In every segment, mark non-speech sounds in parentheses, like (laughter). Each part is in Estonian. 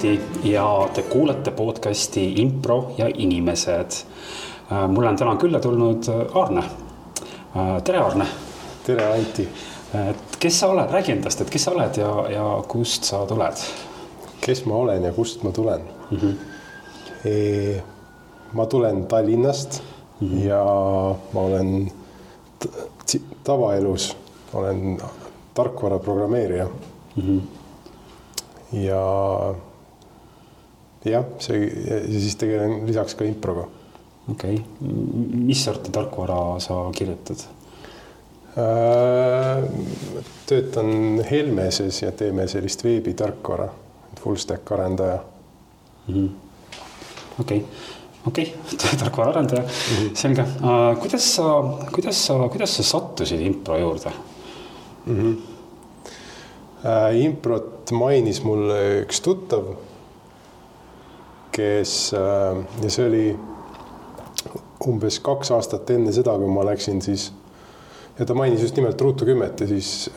Anti ja te kuulate podcasti Impro ja inimesed. mul on täna külla tulnud Aarne. tere, Aarne. tere, Anti. et kes sa oled, räägi endast, et kes sa oled ja, ja kust sa tuled? kes ma olen ja kust ma tulen mm? -hmm. E, ma tulen Tallinnast mm -hmm. ja ma olen tavaelus olen tarkvara programmeerija mm. -hmm ja jah, see ja siis tegelen lisaks ka improga. okei okay., mis sorti tarkvara sa kirjutad äh,? töötan Helmeses ja teeme sellist veebitarkvara, full stack arendaja. Mhm. okei, okei, (laughs) tarkvaraarendaja mm, -hmm. selge uh,. kuidas sa, kuidas sa, kuidas sa sattusid impro juurde mm? -hmm. Uh, improt mainis mulle üks tuttav, kes äh, ja see oli umbes kaks aastat enne seda, kui ma läksin siis ja ta mainis just nimelt Ruutu kümmet ja siis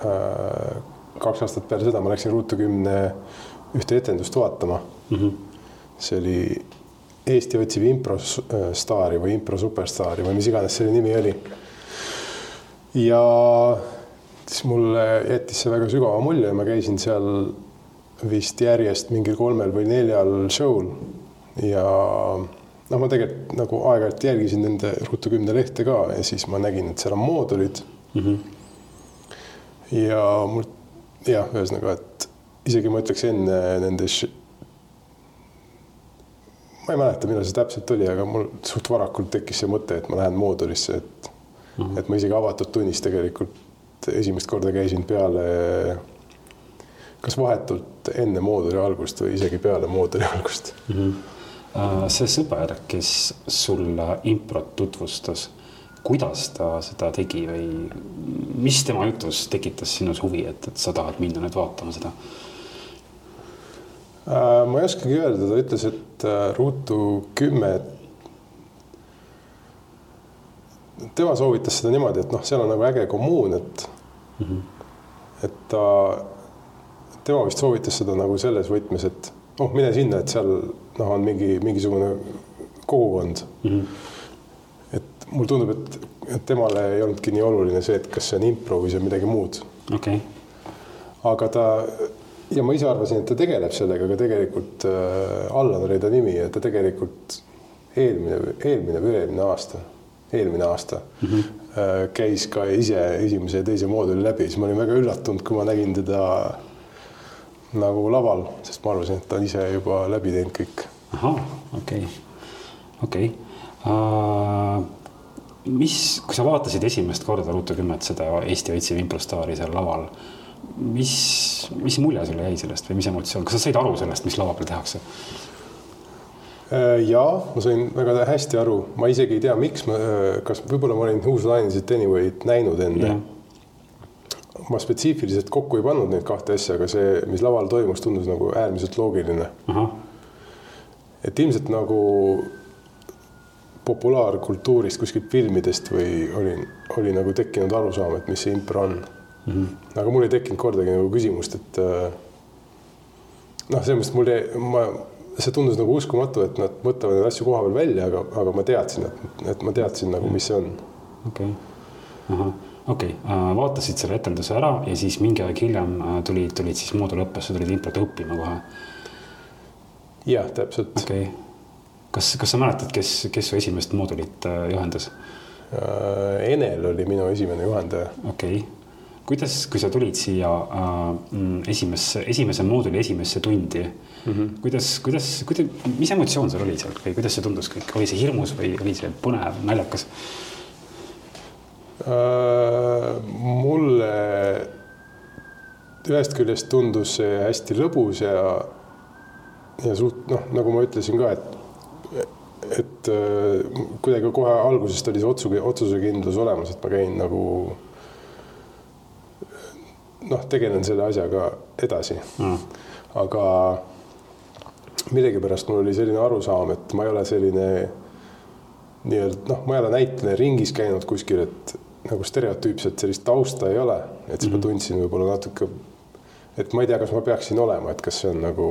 äh, kaks aastat peale seda ma läksin Ruutu kümne ühte etendust vaatama mm. -hmm. see oli Eesti otsib improstaari või impro superstaari või mis iganes selle nimi oli. ja siis mulle jättis see väga sügava mulje ja ma käisin seal vist järjest mingil kolmel või neljal show'l ja noh, ma tegelikult nagu aeg-ajalt jälgisin nende Ruutu kümne lehte ka ja siis ma nägin, et seal on moodulid mm. -hmm. ja mul jah, ühesõnaga, et isegi ma ütleks enne nende ma ei mäleta, millal see täpselt oli, aga mul suht varakult tekkis see mõte, et ma lähen moodulisse, et mm, -hmm. et ma isegi avatud tunnis tegelikult esimest korda käisin peale, kas vahetult enne mooduli algust või isegi peale mooduli algust mm. -hmm. see sõber, kes sulle improt tutvustas, kuidas ta seda tegi või mis tema jutus tekitas sinus huvi, et, et sa tahad minna nüüd vaatama seda? Äh, ma ei oskagi öelda, ta ütles, et äh, ruutu kümme tema soovitas seda niimoodi, et noh, seal on nagu äge kommuun, et mm, -hmm. et ta, tema vist soovitas seda nagu selles võtmes, et noh, mine sinna, et seal noh, on mingi mingisugune kogukond mm. -hmm. et mulle tundub, et, et temale ei olnudki nii oluline see, et kas see on impro või see on midagi muud. okei okay.. aga ta ja ma ise arvasin, et ta tegeleb sellega, aga tegelikult äh, Allan oli ta nimi ja ta tegelikult eelmine, eelmine või üle-eelmine aasta eelmine aasta mm -hmm. käis ka ise esimese ja teise mooduli läbi, siis ma olin väga üllatunud, kui ma nägin teda nagu laval, sest ma arvasin, et ta on ise juba läbi teinud kõik. ahah, okei okay., okei okay. uh,. mis, kui sa vaatasid esimest korda Ruutu kümmet, seda Eesti Veitsi Vimprostaari seal laval, mis, mis mulje sulle jäi sellest või mis emotsioon, kas sa said aru sellest, mis lava peal tehakse? Äh, ja ma sain väga hästi aru, ma isegi ei tea, miks ma, äh, kas võib-olla ma olin Who's Lines It Anyway'd näinud enne yeah.. Ma spetsiifiliselt kokku ei pannud neid kahte asja, aga see, mis laval toimus, tundus nagu äärmiselt loogiline et ilmselt nagu populaarkultuurist, kuskilt filmidest või oli, oli nagu tekkinud arusaam, et mis see impro on mm. -hmm. aga mul ei tekkinud kordagi nagu küsimust, et äh, noh, selles mõttes mul jäi, ma see tundus nagu uskumatu, et nad võtavad neid asju koha peal välja, aga, aga ma teadsin, et, et ma teadsin nagu, mis see on. okei okay., ahah, okei okay., äh, vaatasid selle etenduse ära ja siis mingi aeg hiljem äh, tulid, tulid siis moodul õppesse, tulid improt õppima kohe. jah, täpselt. okei okay., kas, kas sa mäletad, kes, kes su esimest moodulit äh, juhendas? Enel oli minu esimene juhendaja. okei okay kuidas, kui sa tulid siia äh, esimesse, esimese mooduli esimesse tundi mm, -hmm. kuidas, kuidas, kuidas, mis emotsioon sul oli seal või kuidas see tundus kõik, oli see hirmus või oli see põnev, naljakas? Mulle ühest küljest tundus see hästi lõbus ja, ja suht noh, nagu ma ütlesin ka, et, et äh, kuidagi kohe algusest oli see otsu, otsusekindlus olemas, et ma käin nagu noh, tegelen selle asjaga edasi. Mm.. aga millegipärast mul oli selline arusaam, et ma ei ole selline nii-öelda noh, ma ei ole näitleja ringis käinud kuskil, et nagu stereotüüpselt sellist tausta ei ole, et siis mm -hmm. ma mhm. tundsin võib-olla natuke, et ma ei tea, kas ma peaksin olema, et kas see on nagu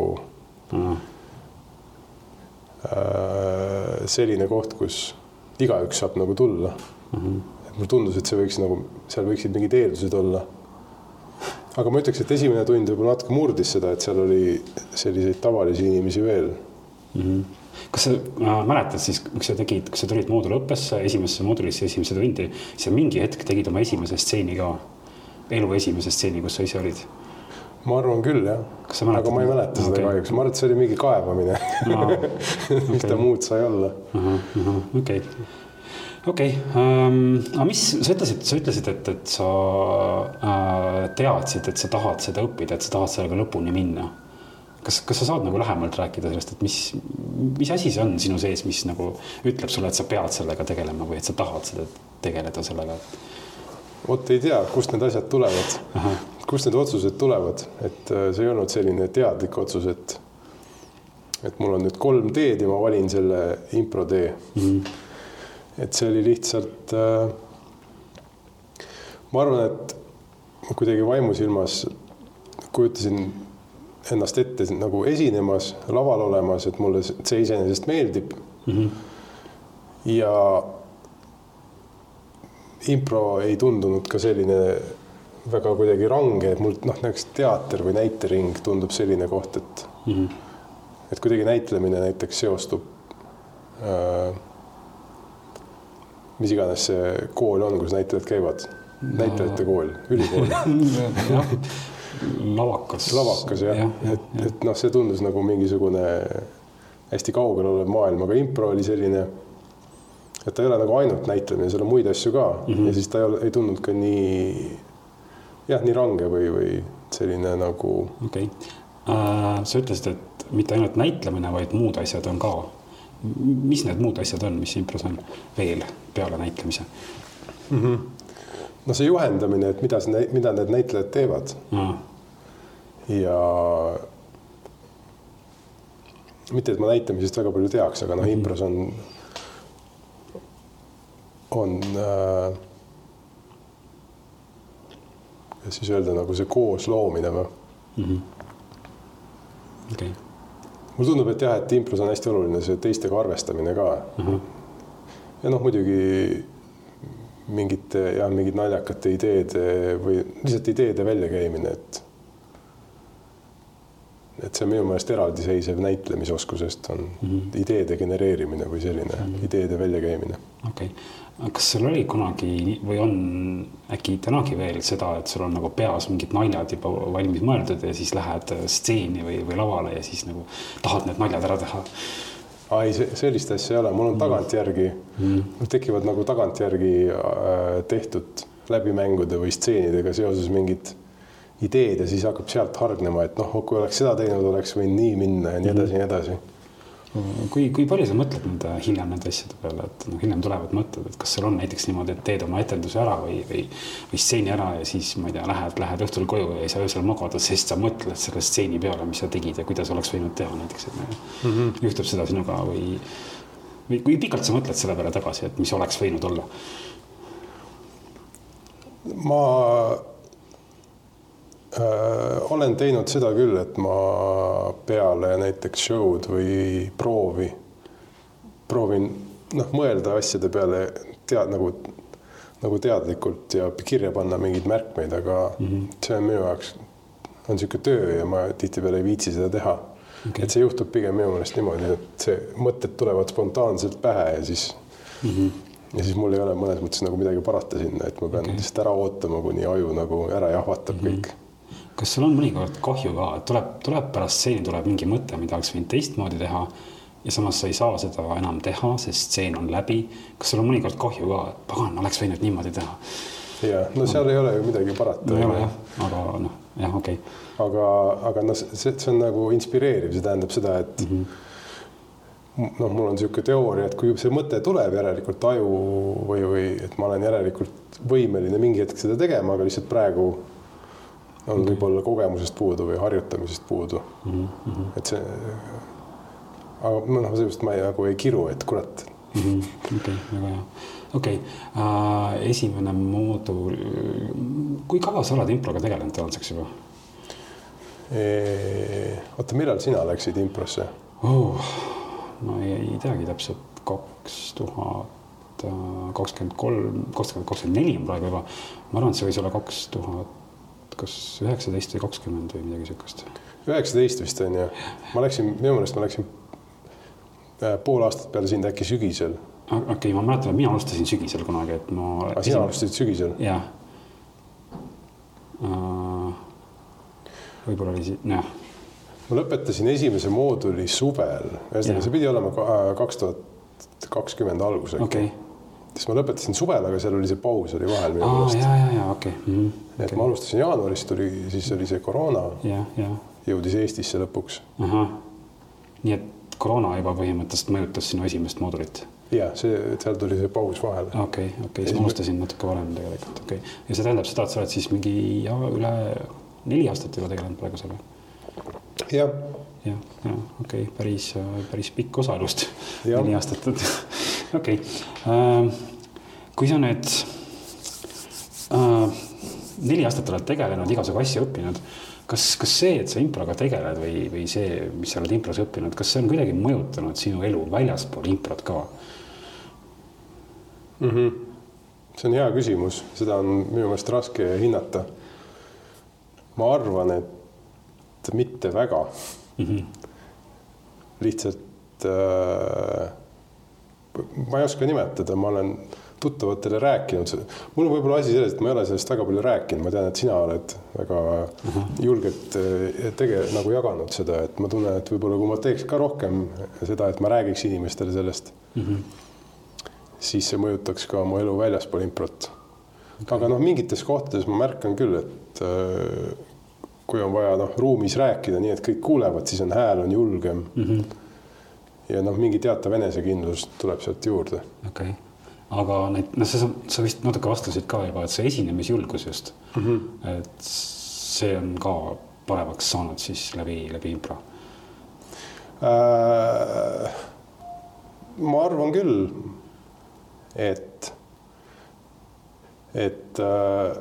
Äh, selline koht, kus igaüks saab nagu tulla mm. -hmm. et mulle tundus, et see võiks nagu, seal võiksid mingid eeldused olla. aga ma ütleks, et esimene tund võib-olla natuke murdis seda, et seal oli selliseid tavalisi inimesi veel mm. -hmm kas sa äh, mäletad siis, kui sa tegid, kui sa tulid moodulõppesse esimesse moodulisse esimesse tundi, sa mingi hetk tegid oma esimese stseeni ka, elu esimese stseeni, kus sa ise olid ma arvan küll jah, aga ma ei mäleta seda okay. kahjuks, ma arvan, et see oli mingi kaevamine no. Okay. (laughs) mis ta muud sai olla. okei, okei, ähm, aga mis sa ütlesid, sa ütlesid, et, et sa äh, teadsid, et sa tahad seda õppida, et sa tahad sellega lõpuni minna. Kas, kas sa saad nagu lähemalt rääkida sellest, et mis, mis asi see on sinu sees, mis nagu ütleb sulle, et sa pead sellega tegelema või et sa tahad seda tegeleda sellega? vot ei tea, kust need asjad tulevad kust need otsused tulevad, et äh, see ei olnud selline teadlik otsus, et et mul on nüüd kolm teed ja ma valin selle impro tee mm. -hmm. et see oli lihtsalt äh,. ma arvan, et kuidagi vaimusilmas kujutasin ennast ette nagu esinemas, laval olemas, et mulle see iseenesest meeldib mm. -hmm. ja impro ei tundunud ka selline väga kuidagi range, et mul noh, näiteks teater või näitering tundub selline koht, et mm, -hmm. et kuidagi näitlemine näiteks seostub äh,. mis iganes see kool on, kus näitlejad käivad no., näitlejate kool, ülikool (laughs) lavakas. lavakas jah ja,, ja, et, et noh, see tundus nagu mingisugune hästi kaugel olev maailm, aga impro oli selline et ta ei ole nagu ainult näitlemine, seal on muid asju ka mm -hmm. ja siis ta ei ole, ei tundunud ka nii jah, nii range või, või selline nagu. okei okay. uh,, sa ütlesid, et mitte ainult näitlemine, vaid muud asjad on ka. mis need muud asjad on, mis impros on veel peale näitlemise mm? -hmm. no see juhendamine, et mida mida need näitlejad teevad uh.. Ja mitte, et ma näitlemisest väga palju teaks, aga noh -hmm., impros on, on äh, siis öelda nagu see koosloomine või mm -hmm.? okay.. mulle tundub, et jah, et impros on hästi oluline see teistega arvestamine ka mm. -hmm. ja noh, muidugi mingite jah, mingid naljakate ideede või lihtsalt ideede väljakäimine, et et see on minu meelest eraldiseisev näitlemisoskusest on mm -hmm. ideede genereerimine või selline mm -hmm. ideede väljakäimine. okei okay., kas sul oli kunagi või on äkki tänagi veel seda, et sul on nagu peas mingid naljad juba valmis mõeldud ja siis lähed stseeni või, või lavale ja siis nagu tahad need naljad ära teha? ei, sellist asja ei ole, mul on mm. tagantjärgi mm., tekivad nagu tagantjärgi äh, tehtud läbimängude või stseenidega seoses mingid ideed ja siis hakkab sealt hargnema, et noh, kui oleks seda teinud, oleks võinud nii minna ja nii edasi ja nii edasi kui, kui palju sa mõtled nende hiljem nende asjade peale, et noh, hiljem tulevad mõtted, et kas sul on näiteks niimoodi, et teed oma etenduse ära või, või, või stseeni ära ja siis ma ei tea, lähed, lähed õhtul koju ja ei saa öösel magada, sest sa mõtled selle stseeni peale, mis sa tegid ja kuidas oleks võinud teha näiteks, et mm -hmm. juhtub seda sinuga või, või kui pikalt sa mõtled selle peale tagasi, et mis oleks võinud olla? ma Äh, olen teinud seda küll, et ma peale näiteks show'd või proovi proovin noh, mõelda asjade peale tead nagu, nagu teadlikult ja kirja panna mingeid märkmeid, aga mm -hmm. see on minu jaoks on niisugune töö ja ma tihtipeale ei viitsi seda teha okay.. et see juhtub pigem minu meelest niimoodi, et see mõtted tulevad spontaanselt pähe ja siis mm -hmm. ja siis mul ei ole mõnes mõttes nagu midagi parata sinna, et ma pean okay. lihtsalt ära ootama, kuni aju nagu ära jahvatab mm -hmm. kõik kas sul on mõnikord kahju ka, et tuleb, tuleb pärast stseeni tuleb mingi mõte, mida oleks võinud teistmoodi teha ja samas sa ei saa seda enam teha, sest stseen on läbi. kas sul on mõnikord kahju ka, et pagan, oleks võinud niimoodi teha? ja no seal no. ei ole ju midagi parata. no ei ole jah, aga noh, jah, okei okay.. aga, aga noh, see, see on nagu inspireeriv, see tähendab seda, et mm -hmm noh, mul on niisugune teooria, et kui see mõte tuleb järelikult aju või, või et ma olen järelikult võimeline mingi hetk seda tegema, aga lihtsalt praegu on võib-olla kogemusest puudu või harjutamisest puudu mm. -hmm. et see, aga noh, seepärast ma ei, nagu ei kiru, et kurat. Mhm. okei, väga hea. okei uh,, esimene moodul, kui kaua sa oled improga tegelenud tänaseks juba? oota, millal sina läksid improsse oh,? ma ei, ei teagi täpselt, kaks tuhat kakskümmend kolm, kakskümmend, kakskümmend neli on praegu juba. ma arvan, et see võis olla kaks tuhat, kas üheksateist või kakskümmend või midagi siukest. üheksateist vist on ju. ma läksin, minu meelest ma läksin äh, pool aastat peale sind äkki sügisel. okei okay,, ma mäletan, et mina alustasin sügisel kunagi, et ma. aga sina alustasid sügisel? jah uh,. võib-olla oli siis, jah ma lõpetasin esimese mooduli suvel, ühesõnaga see pidi olema kaks tuhat kakskümmend algus äkki okay.. Siis ma lõpetasin suvel, aga seal oli see paus oli vahel minu meelest. ja, ja, ja okei okay. mm. -hmm. et okay. ma alustasin jaanuaris, tuli, siis oli see koroona. jõudis Eestisse lõpuks. nii et koroona juba põhimõtteliselt mõjutas sinu esimest moodulit? ja see, seal tuli see paus vahele. okei okei siis ma alustasin natuke varem tegelikult, okei okay.. ja see tähendab seda, et sa oled siis mingi ja, üle neli aastat juba tegelenud praegu sellega jah. jah, ja okei okay., päris, päris pikk osa elust, neli aastat (laughs) okei okay. äh,. Kui sa nüüd äh, neli aastat oled tegelenud, igasugu asju õppinud, kas, kas see, et sa improga tegeled või, või see, mis sa oled impros õppinud, kas see on kuidagi mõjutanud sinu elu väljaspool improt ka mm? -hmm. see on hea küsimus, seda on minu meelest raske hinnata. ma arvan, et mitte väga mm. -hmm. lihtsalt äh, ma ei oska nimetada, ma olen tuttavatele rääkinud, mul on võib-olla asi selles, et ma ei ole sellest väga palju rääkinud, ma tean, et sina oled väga -huh. julgelt äh, tege-, nagu jaganud seda, et ma tunnen, et võib-olla kui ma teeks ka rohkem seda, et ma räägiks inimestele sellest uh, -huh. siis see mõjutaks ka mu elu väljaspool improt okay.. aga noh, mingites kohtades ma märkan küll, et äh, kui on vaja noh, ruumis rääkida nii, et kõik kuulevad, siis on hääl on julgem mm. -hmm. ja noh, mingi teatav enesekindlus tuleb sealt juurde. okei okay., aga need, noh, sa, sa vist natuke vastasid ka juba, et see esinemisjulgus just mm, -hmm. et see on ka paremaks saanud siis läbi, läbi impro äh,? ma arvan küll, et, et äh,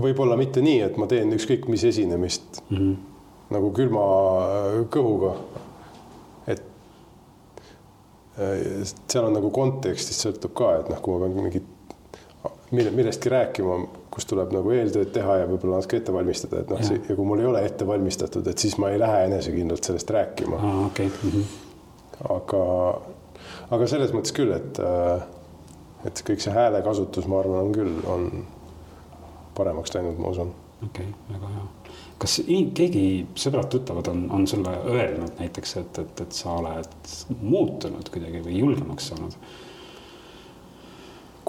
võib-olla mitte nii, et ma teen ükskõik mis esinemist mm -hmm. nagu külma äh, kõhuga. Äh, seal on nagu kontekstist sõltub ka, et noh, kui ma pean mingit mille, millestki rääkima, kus tuleb nagu eeltööd teha ja võib-olla natuke ette valmistada, et noh, ja kui mul ei ole ette valmistatud, et siis ma ei lähe enesekindlalt sellest rääkima ah,. Okay. Mm -hmm. aga, aga selles mõttes küll, et, äh, et kõik see häälekasutus, ma arvan, on küll, on paremaks läinud, ma usun. okei okay,, väga hea. Kas keegi sõbrad-tuttavad on, on sulle öelnud näiteks, et, et, et sa oled muutunud kuidagi või julgemaks saanud?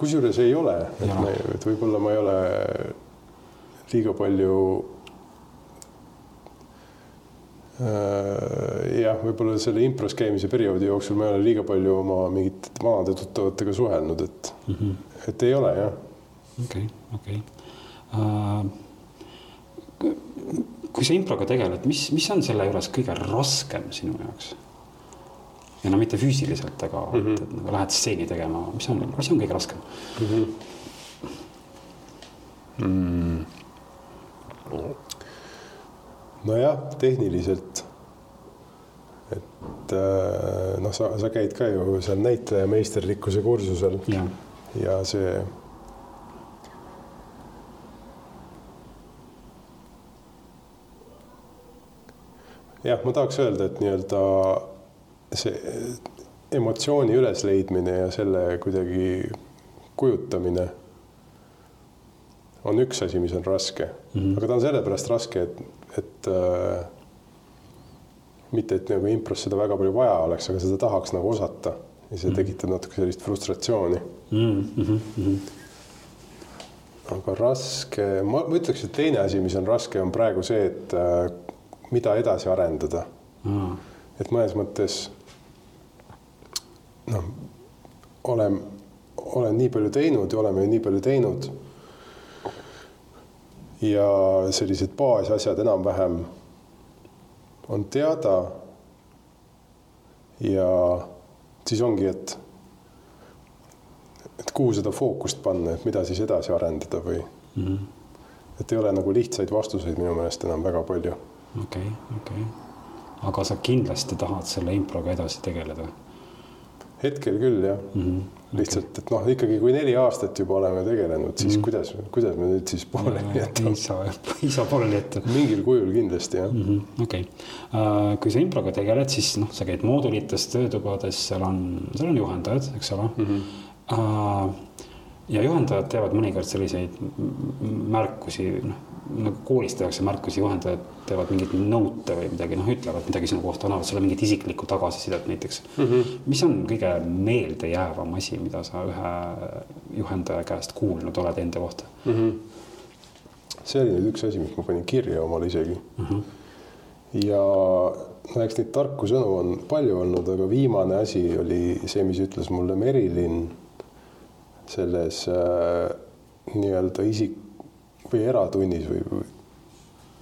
kusjuures ei ole, et, ma, et võib-olla ma ei ole liiga palju äh, jah, võib-olla selle impros käimise perioodi jooksul ma ei ole liiga palju oma mingite vanade tuttavatega suhelnud, et mm, -hmm. et ei ole jah. okei okay,, okei okay Äh, kui sa improga tegeled, mis, mis on selle juures kõige raskem sinu jaoks? ja no mitte füüsiliselt, aga mm -hmm. et, et nagu lähed stseeni tegema, mis on, mis on kõige raskem mm? -hmm. Mm. nojah, tehniliselt. et äh, noh, sa, sa käid ka ju seal näitleja meisterlikkuse kursusel ja, ja see jah, ma tahaks öelda, et nii-öelda see emotsiooni ülesleidmine ja selle kuidagi kujutamine on üks asi, mis on raske mm, -hmm. aga ta on sellepärast raske, et, et äh, mitte, et nagu impros seda väga palju vaja oleks, aga seda tahaks nagu osata ja see mm -hmm. tekitab natuke sellist frustratsiooni mm. -hmm. aga raske, ma, ma ütleks, et teine asi, mis on raske, on praegu see, et äh, mida edasi arendada mm.. et mõnes mõttes noh, olen, olen nii palju teinud ja oleme nii palju teinud. ja sellised baasasjad enam-vähem on teada. ja siis ongi, et, et kuhu seda fookust panna, et mida siis edasi arendada või mm. -hmm. et ei ole nagu lihtsaid vastuseid minu meelest enam väga palju okei okay,, okei okay.. aga sa kindlasti tahad selle improga edasi tegeleda? hetkel küll jah mm. -hmm. lihtsalt, et noh, ikkagi kui neli aastat juba oleme tegelenud, siis mm -hmm. kuidas, kuidas me nüüd siis pooleli jätame? ei saa, (laughs) ei saa pooleli jätta. mingil kujul kindlasti jah mm -hmm.. okei okay. uh,, kui sa improga tegeled, siis noh, sa käid moodulites, töötubades, seal on, seal on juhendajad, eks ole mm. -hmm. Uh, ja juhendajad teevad mõnikord selliseid märkusi, noh nagu koolis tehakse märkusi, juhendajad teevad mingeid nõute või midagi, noh, ütlevad midagi sinu kohta, annavad sulle mingit isiklikku tagasisidet näiteks mm. -hmm. mis on kõige meeldejäävam asi, mida sa ühe juhendaja käest kuulnud oled enda kohta mm? -hmm. see oli nüüd üks asi, mis ma panin kirja omale isegi mm. -hmm. ja no eks neid tarku sõnu on palju olnud, aga viimane asi oli see, mis ütles mulle Merilin selles äh, nii-öelda isik või eratunnis või, või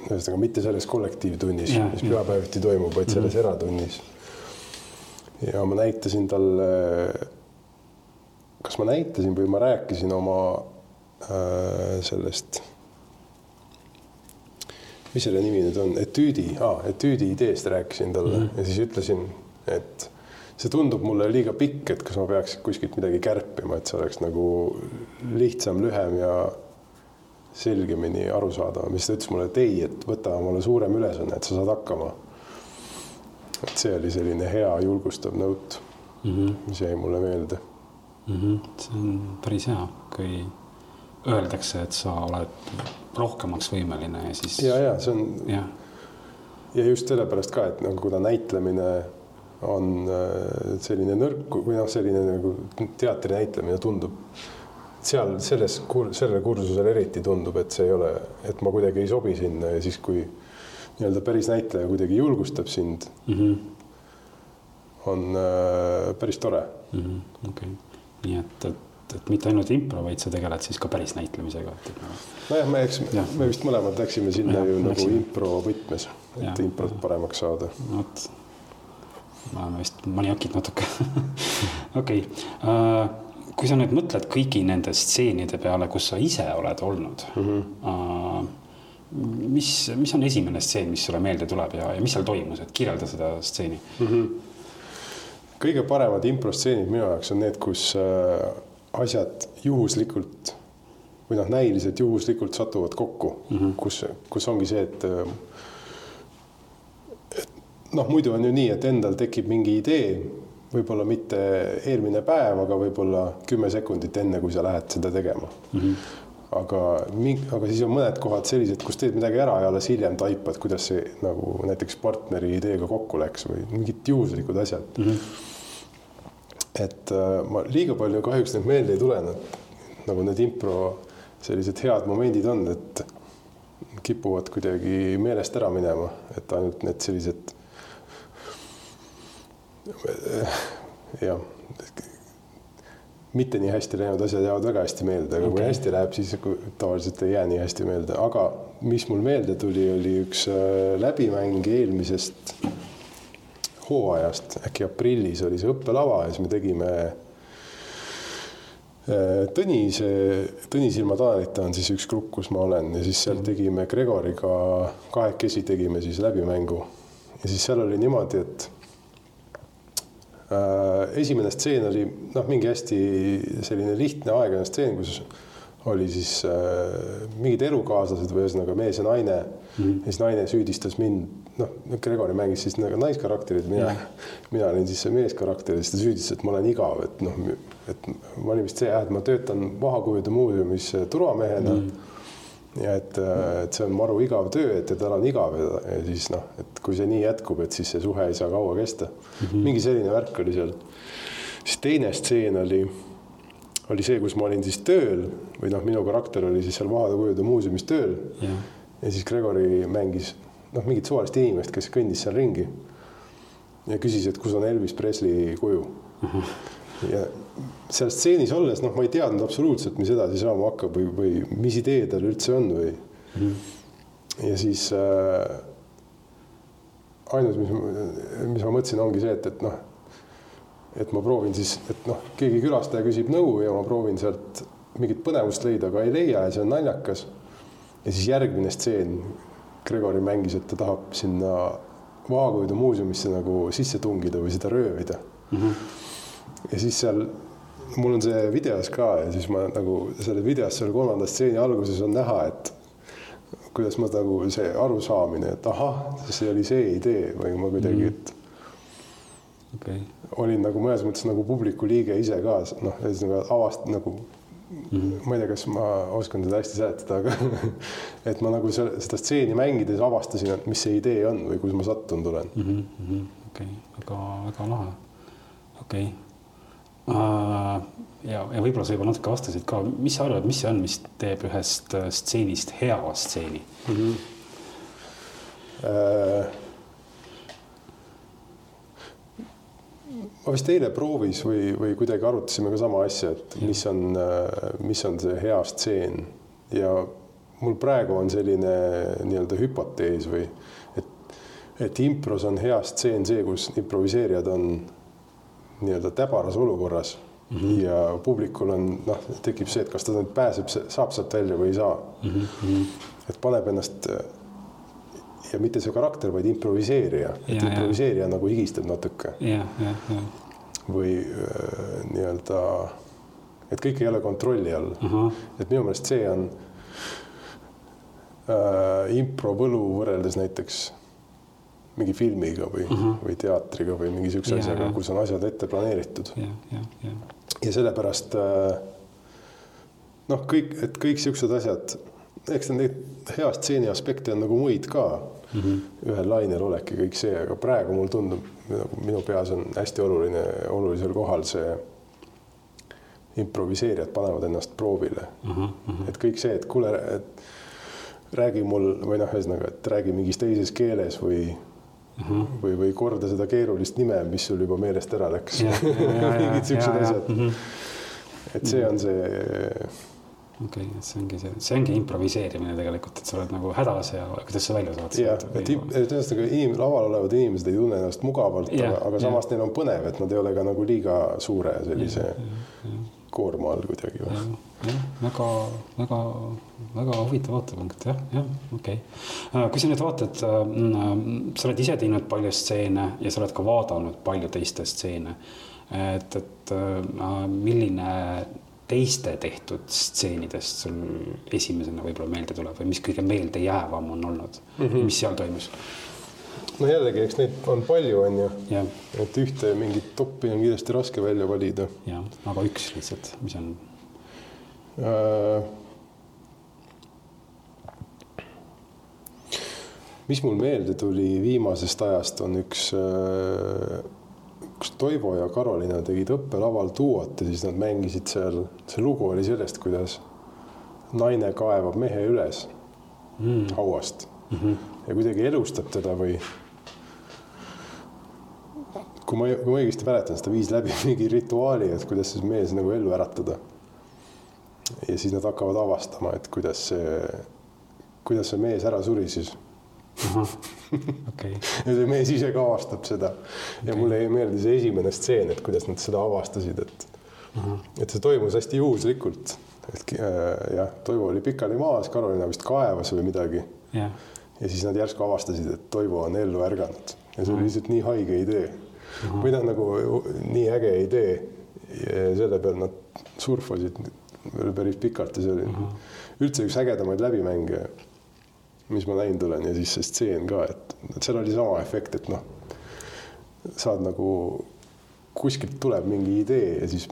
ühesõnaga mitte selles kollektiivtunnis, mis pühapäeviti toimub, vaid selles mm -hmm. eratunnis. ja ma näitasin talle, kas ma näitasin või ma rääkisin oma äh, sellest, mis selle nimi nüüd on, etüüdi ah,, etüüdi ideest rääkisin talle mm -hmm. ja siis ütlesin, et see tundub mulle liiga pikk, et kas ma peaks kuskilt midagi kärpima, et see oleks nagu lihtsam, lühem ja selgemini arusaadavam, siis ta ütles mulle, et ei, et võta omale suurem ülesanne, et sa saad hakkama. et see oli selline hea julgustav nõut mm, -hmm. mis jäi mulle meelde mm. -hmm. see on päris hea, kui öeldakse, et sa oled rohkemaks võimeline ja siis. ja, ja see on. ja just sellepärast ka, et nagu kuna näitlemine on äh, selline nõrk või noh, selline nagu teatri näitlemine tundub seal selles, sellel kursusel eriti tundub, et see ei ole, et ma kuidagi ei sobi sinna ja siis, kui nii-öelda päris näitleja kuidagi julgustab sind mm, -hmm. on äh, päris tore mm. -hmm. okei okay., nii et, et, et mitte ainult impro, vaid sa tegeled siis ka päris näitlemisega. nojah, me eks ja., me vist mõlemad läksime sinna ja, ju nagu impro võtmes, et ja, improt paremaks saada. vot, me oleme vist maniakid natuke (laughs) okei okay. uh, kui sa nüüd mõtled kõigi nende stseenide peale, kus sa ise oled olnud mm, -hmm. mis, mis on esimene stseen, mis sulle meelde tuleb ja, ja mis seal toimus, et kirjelda seda stseeni mm. -hmm. kõige paremad improstseenid minu jaoks on need, kus äh, asjad juhuslikult või noh, näiliselt juhuslikult satuvad kokku mm, -hmm. kus, kus ongi see, et et noh, muidu on ju nii, et endal tekib mingi idee võib-olla mitte eelmine päev, aga võib-olla kümme sekundit enne, kui sa lähed seda tegema mm. -hmm. aga, aga siis on mõned kohad sellised, kus teed midagi ära ja alles hiljem taipad, kuidas see nagu näiteks partneri ideega kokku läks või mingid juhuslikud asjad mm. -hmm. et äh, ma liiga palju kahjuks neid meelde ei tule, nagu need impro sellised head momendid on, et kipuvad kuidagi meelest ära minema, et ainult need sellised jah, mitte nii hästi läinud asjad jäävad väga hästi meelde, aga okay. kui hästi läheb, siis tavaliselt ei jää nii hästi meelde, aga mis mul meelde tuli, oli üks äh, läbimäng eelmisest hooajast, äkki aprillis oli see õppelava ja siis me tegime äh, Tõnise, Tõnis ilma Taanita on siis üks grupp, kus ma olen. Ja siis seal tegime Gregoriga kahekesi tegime siis läbimängu. ja siis seal oli niimoodi, et Äh, esimene stseen oli noh, mingi hästi selline lihtne aeglane stseen, kus oli siis äh, mingid elukaaslased või ühesõnaga mees ja naine mm. -hmm. ja siis naine süüdistas mind, noh, Gregori mängis siis nagu naiskarakterit, mina -hmm. mina olin siis see meeskarakter ja siis ta süüdistas, et ma olen igav, et noh, et ma olin vist see jah, et ma töötan vahakujude muuseumis turvamehena mm. -hmm ja et, et see on maru igav töö, et tal on igav ja, ja siis noh, et kui see nii jätkub, et siis see suhe ei saa kaua kesta mm. -hmm. mingi selline värk oli seal. siis teine stseen oli, oli see, kus ma olin siis tööl või noh, minu karakter oli siis seal Vahakujude muuseumis tööl yeah.. ja siis Gregori mängis noh, mingit suvalist inimest, kes kõndis seal ringi. ja küsis, et kus on Elvis Presley kuju mm. -hmm ja seal stseenis olles, noh, ma ei teadnud absoluutselt, mis edasi saama hakkab või, või mis idee tal üldse on või mm.. ja siis äh, ainus, mis, mis ma mõtlesin, ongi see, et, et noh, et ma proovin siis, et noh, keegi külastaja küsib nõu ja ma proovin sealt mingit põnevust leida, aga ei leia ja see on naljakas. ja siis järgmine stseen Gregori mängis, et ta tahab sinna Vaaguidu muuseumisse nagu sisse tungida või seda röövida mm. -hmm. ja siis seal, mul on see videos ka ja siis ma nagu selle videos seal kolmanda stseeni alguses on näha, et kuidas ma nagu see arusaamine, et ahah, see oli see idee või ma kuidagi, et okei, olin nagu mõnes mõttes nagu publiku liige ise ka, noh, ühesõnaga avast- nagu mm, -hmm. ma ei tea, kas ma oskan seda hästi seletada, aga (laughs) et ma nagu selle, seda stseeni mängides avastasin, et mis see idee on või kus ma sattunud olen. okei, väga, väga lahe, okei okay.. ja, ja võib-olla sa juba natuke vastasid ka, mis sa arvad, mis see on, mis teeb ühest äh, stseenist hea stseeni? Äh, ma vist eile proovis või, või kuidagi arutasime ka sama asja, et mis on, mis on see hea stseen. Ja mul praegu on selline nii-öelda hüpotees või et, et impros on hea stseen see, kus improviseerijad on nii-öelda täbaras olukorras mm -hmm. ja publikul on noh, tekib see, et kas ta nüüd pääseb, saab sealt välja või ei saa mm. -hmm. et paneb ennast ja mitte see karakter, vaid improviseerija, et Ja, ja. improviseerija nagu higistab natuke või äh, nii-öelda, et kõik ei ole kontrolli all uh. ahah, et minu meelest see on äh, impro võlu võrreldes näiteks mingi filmiga või uh, -huh. või teatriga või mingi siukse Ja, asjaga ja., kus on asjad ette planeeritud jah, jah, jah, ja sellepärast äh, noh, kõik, et kõik siuksed asjad, eks neid hea stseeni aspekte on nagu muid ka mm. -hmm. ühel lainel olek ja kõik see, aga praegu mulle tundub, nagu minu peas on hästi oluline, olulisel kohal see improviseerijad panevad ennast proovile ahah, ahah, et kõik see, et kuule, et räägi mul või noh, ühesõnaga, et räägi mingis teises keeles või ahah, või, või korda seda keerulist nime, mis sul juba meelest ära läks. Ja, ja, ja, (laughs) mingid siuksed ja, ja, asjad mhm.. et see on see, okei okay,, see ongi see, see ongi improviseerimine tegelikult, et sa oled nagu hädas ja kuidas sa välja saad. jah, et, ühesõnaga inim-, laval olevad inimesed ei tunne ennast mugavalt, aga, aga samas neil on põnev, et nad ei ole ka nagu liiga suure sellise koorma all kuidagi või. jah, väga, väga, väga huvitav vaatepunkt jah, jah, okei okay.. kui sa nüüd vaatad, sa oled ise teinud palju stseene ja sa oled ka vaadanud palju teiste stseene. et, et äh, milline teiste tehtud stseenidest sul esimesena võib-olla meelde tuleb või mis kõige meeldejäävam on olnud mm, -hmm. mis seal toimus? No jällegi, eks neid on palju, on ju, et ühte mingit toppi on kindlasti raske välja valida. Jah, aga üks lihtsalt, mis on, Äh, mis mul meelde tuli viimasest ajast, on üks, kus Toivo ja Karolina tegid õppelaval duot ja siis nad mängisid seal, see lugu oli sellest, kuidas naine kaevab mehe üles mm. hauast. Mm -hmm. ja kuidagi elustab teda või kui ma, kui ma õigesti mäletan, siis ta viis läbi (laughs) mingi rituaali, et kuidas siis mees nagu ellu äratada. Ja siis nad hakkavad avastama, et kuidas see, kuidas see mees ära suri siis. (laughs) okei, ja see mees ise ka avastab seda. Ja mulle ei meeldi see esimene stseen, et kuidas nad seda avastasid, et et see toimus hästi juhuslikult. et äh, jah, Toivo oli pikali maas, Karolina vist kaevas või midagi. Jah, ja siis nad järsku avastasid, et Toivo on ellu ärganud. Ja see oli lihtsalt nii haige idee või noh, nagu nii äge idee ja selle peal nad surfasid veel päris pikalt ja see oli üldse üks ägedamaid läbimänge, mis ma näinud olen ja siis see stseen ka, et et seal oli sama efekt, et noh, saad nagu kuskilt tuleb mingi idee ja siis,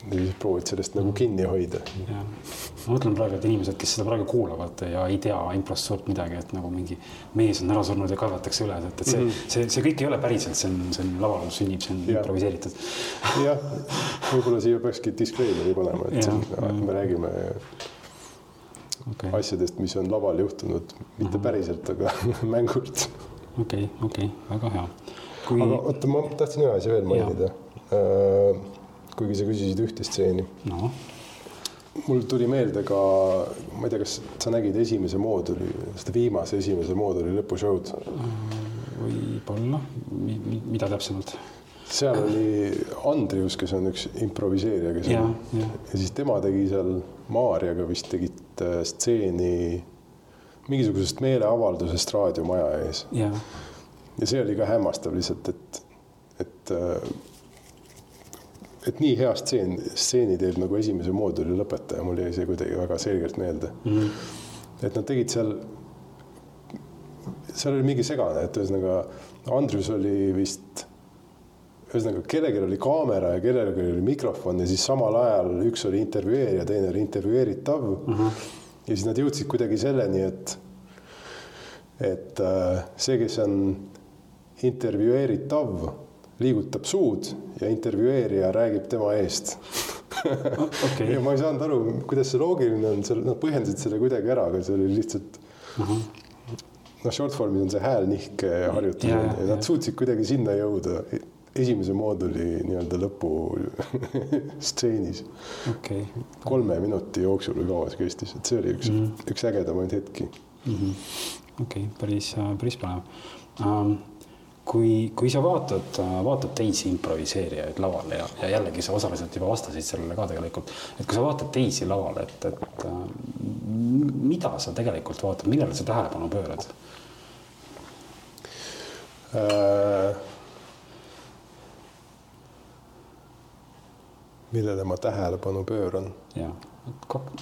ja siis proovid sellest nagu kinni hoida. ma mõtlen praegu, et inimesed, kes seda praegu kuulavad ja ei tea improst suurt midagi, et nagu mingi mees on ära surnud ja kaevatakse üles, et, et see mm, -hmm. see, see kõik ei ole päriselt, see on, see on laval, kus sünnib, see on Jah. improviseeritud. jah, võib-olla siia peakski disclaimer'i panema, et see, jah. me räägime okei, asjadest, mis on laval juhtunud, mitte päriselt, aga (laughs) mängult. okei, okei, väga hea. kui aga, oota, ma tahtsin ühe asja veel mainida. Kuigi sa küsisid ühte stseeni, noh, mul tuli meelde ka, ma ei tea, kas sa nägid esimese mooduli, seda viimase esimese mooduli lõpushow'd, võib-olla, mida täpsemalt? seal oli Andrius, kes on üks improviseerija, kes ja on, ja ja siis tema tegi seal Maarjaga vist tegid äh, stseeni mingisugusest meeleavaldusest raadiomaja ees. Ja see oli ka hämmastav lihtsalt, et, et, et nii hea stseen, stseeni teeb nagu esimese mooduli lõpetaja, mul jäi see kuidagi väga selgelt meelde mm. -hmm. et nad tegid seal, seal oli mingi segane, et ühesõnaga Andrus oli vist, ühesõnaga kellelgi oli kaamera ja kellelgi oli mikrofon ja siis samal ajal üks oli intervjueerija, teine oli intervjueeritav mm. -hmm. ja siis nad jõudsid kuidagi selleni, et et äh, see, kes on intervjueeritav, liigutab suud ja intervjueerija räägib tema eest. okei. (laughs) ja ma ei saanud aru, kuidas see loogiline on, seal nad põhjendasid selle kuidagi ära, aga see oli lihtsalt noh, short form'is on see häälnihke harjutamine Ja, ja, ja nad suutsid kuidagi sinna jõuda esimese mooduli nii-öelda lõpu (laughs) stseenis okei kolme minuti jooksul või kaua see kestis, et see oli üks mm, -hmm. üks ägedamaid hetki. okei, päris, päris põnev um,. kui, kui sa vaatad, vaatad teisi improviseerijaid laval ja, ja jällegi sa osaliselt juba vastasid sellele ka tegelikult, et kui sa vaatad teisi laval, et, et äh, mida sa tegelikult vaatad, millele sa tähelepanu pöörad? Äh, millele ma tähelepanu pööran? ja,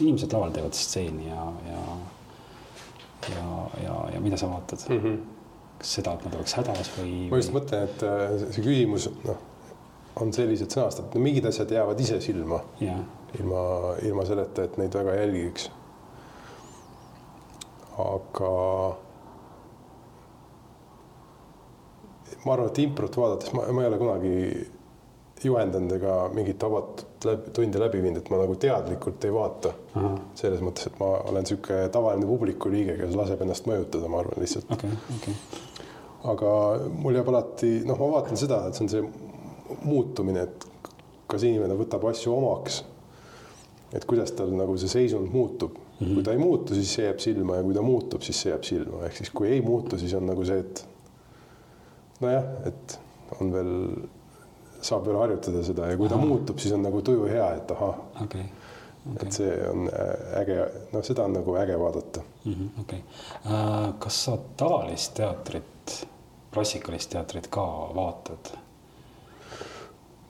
inimesed laval teevad stseeni ja, ja, ja, ja, ja mida sa vaatad mm? -hmm. Kas seda, et nad oleks hädas või? ma just mõtlen, et äh, see küsimus noh, on selliselt sõnastatud, no mingid asjad jäävad ise silma jah, ilma, ilma selleta, et neid väga jälgiks. aga ma arvan, et improt vaadates ma, ma ei ole kunagi juhendanud ega mingit avatud läbi, tundi läbi viinud, et ma nagu teadlikult ei vaata. selles mõttes, et ma olen niisugune tavaline publiku liige, kes laseb ennast mõjutada, ma arvan lihtsalt. okei, okei, aga mul jääb alati, noh, ma vaatan seda, et see on see muutumine, et kas inimene võtab asju omaks. et kuidas tal nagu see seisund muutub mm, -hmm. kui ta ei muutu, siis see jääb silma ja kui ta muutub, siis see jääb silma, ehk siis kui ei muutu, siis on nagu see, et nojah, et on veel, saab veel harjutada seda ja kui ta Ahah. muutub, siis on nagu tuju hea, et ahah, okei, et see on äh, äge, noh, seda on nagu äge vaadata. okei. kas sa tavalist teatrit, klassikalist teatrit ka vaatad?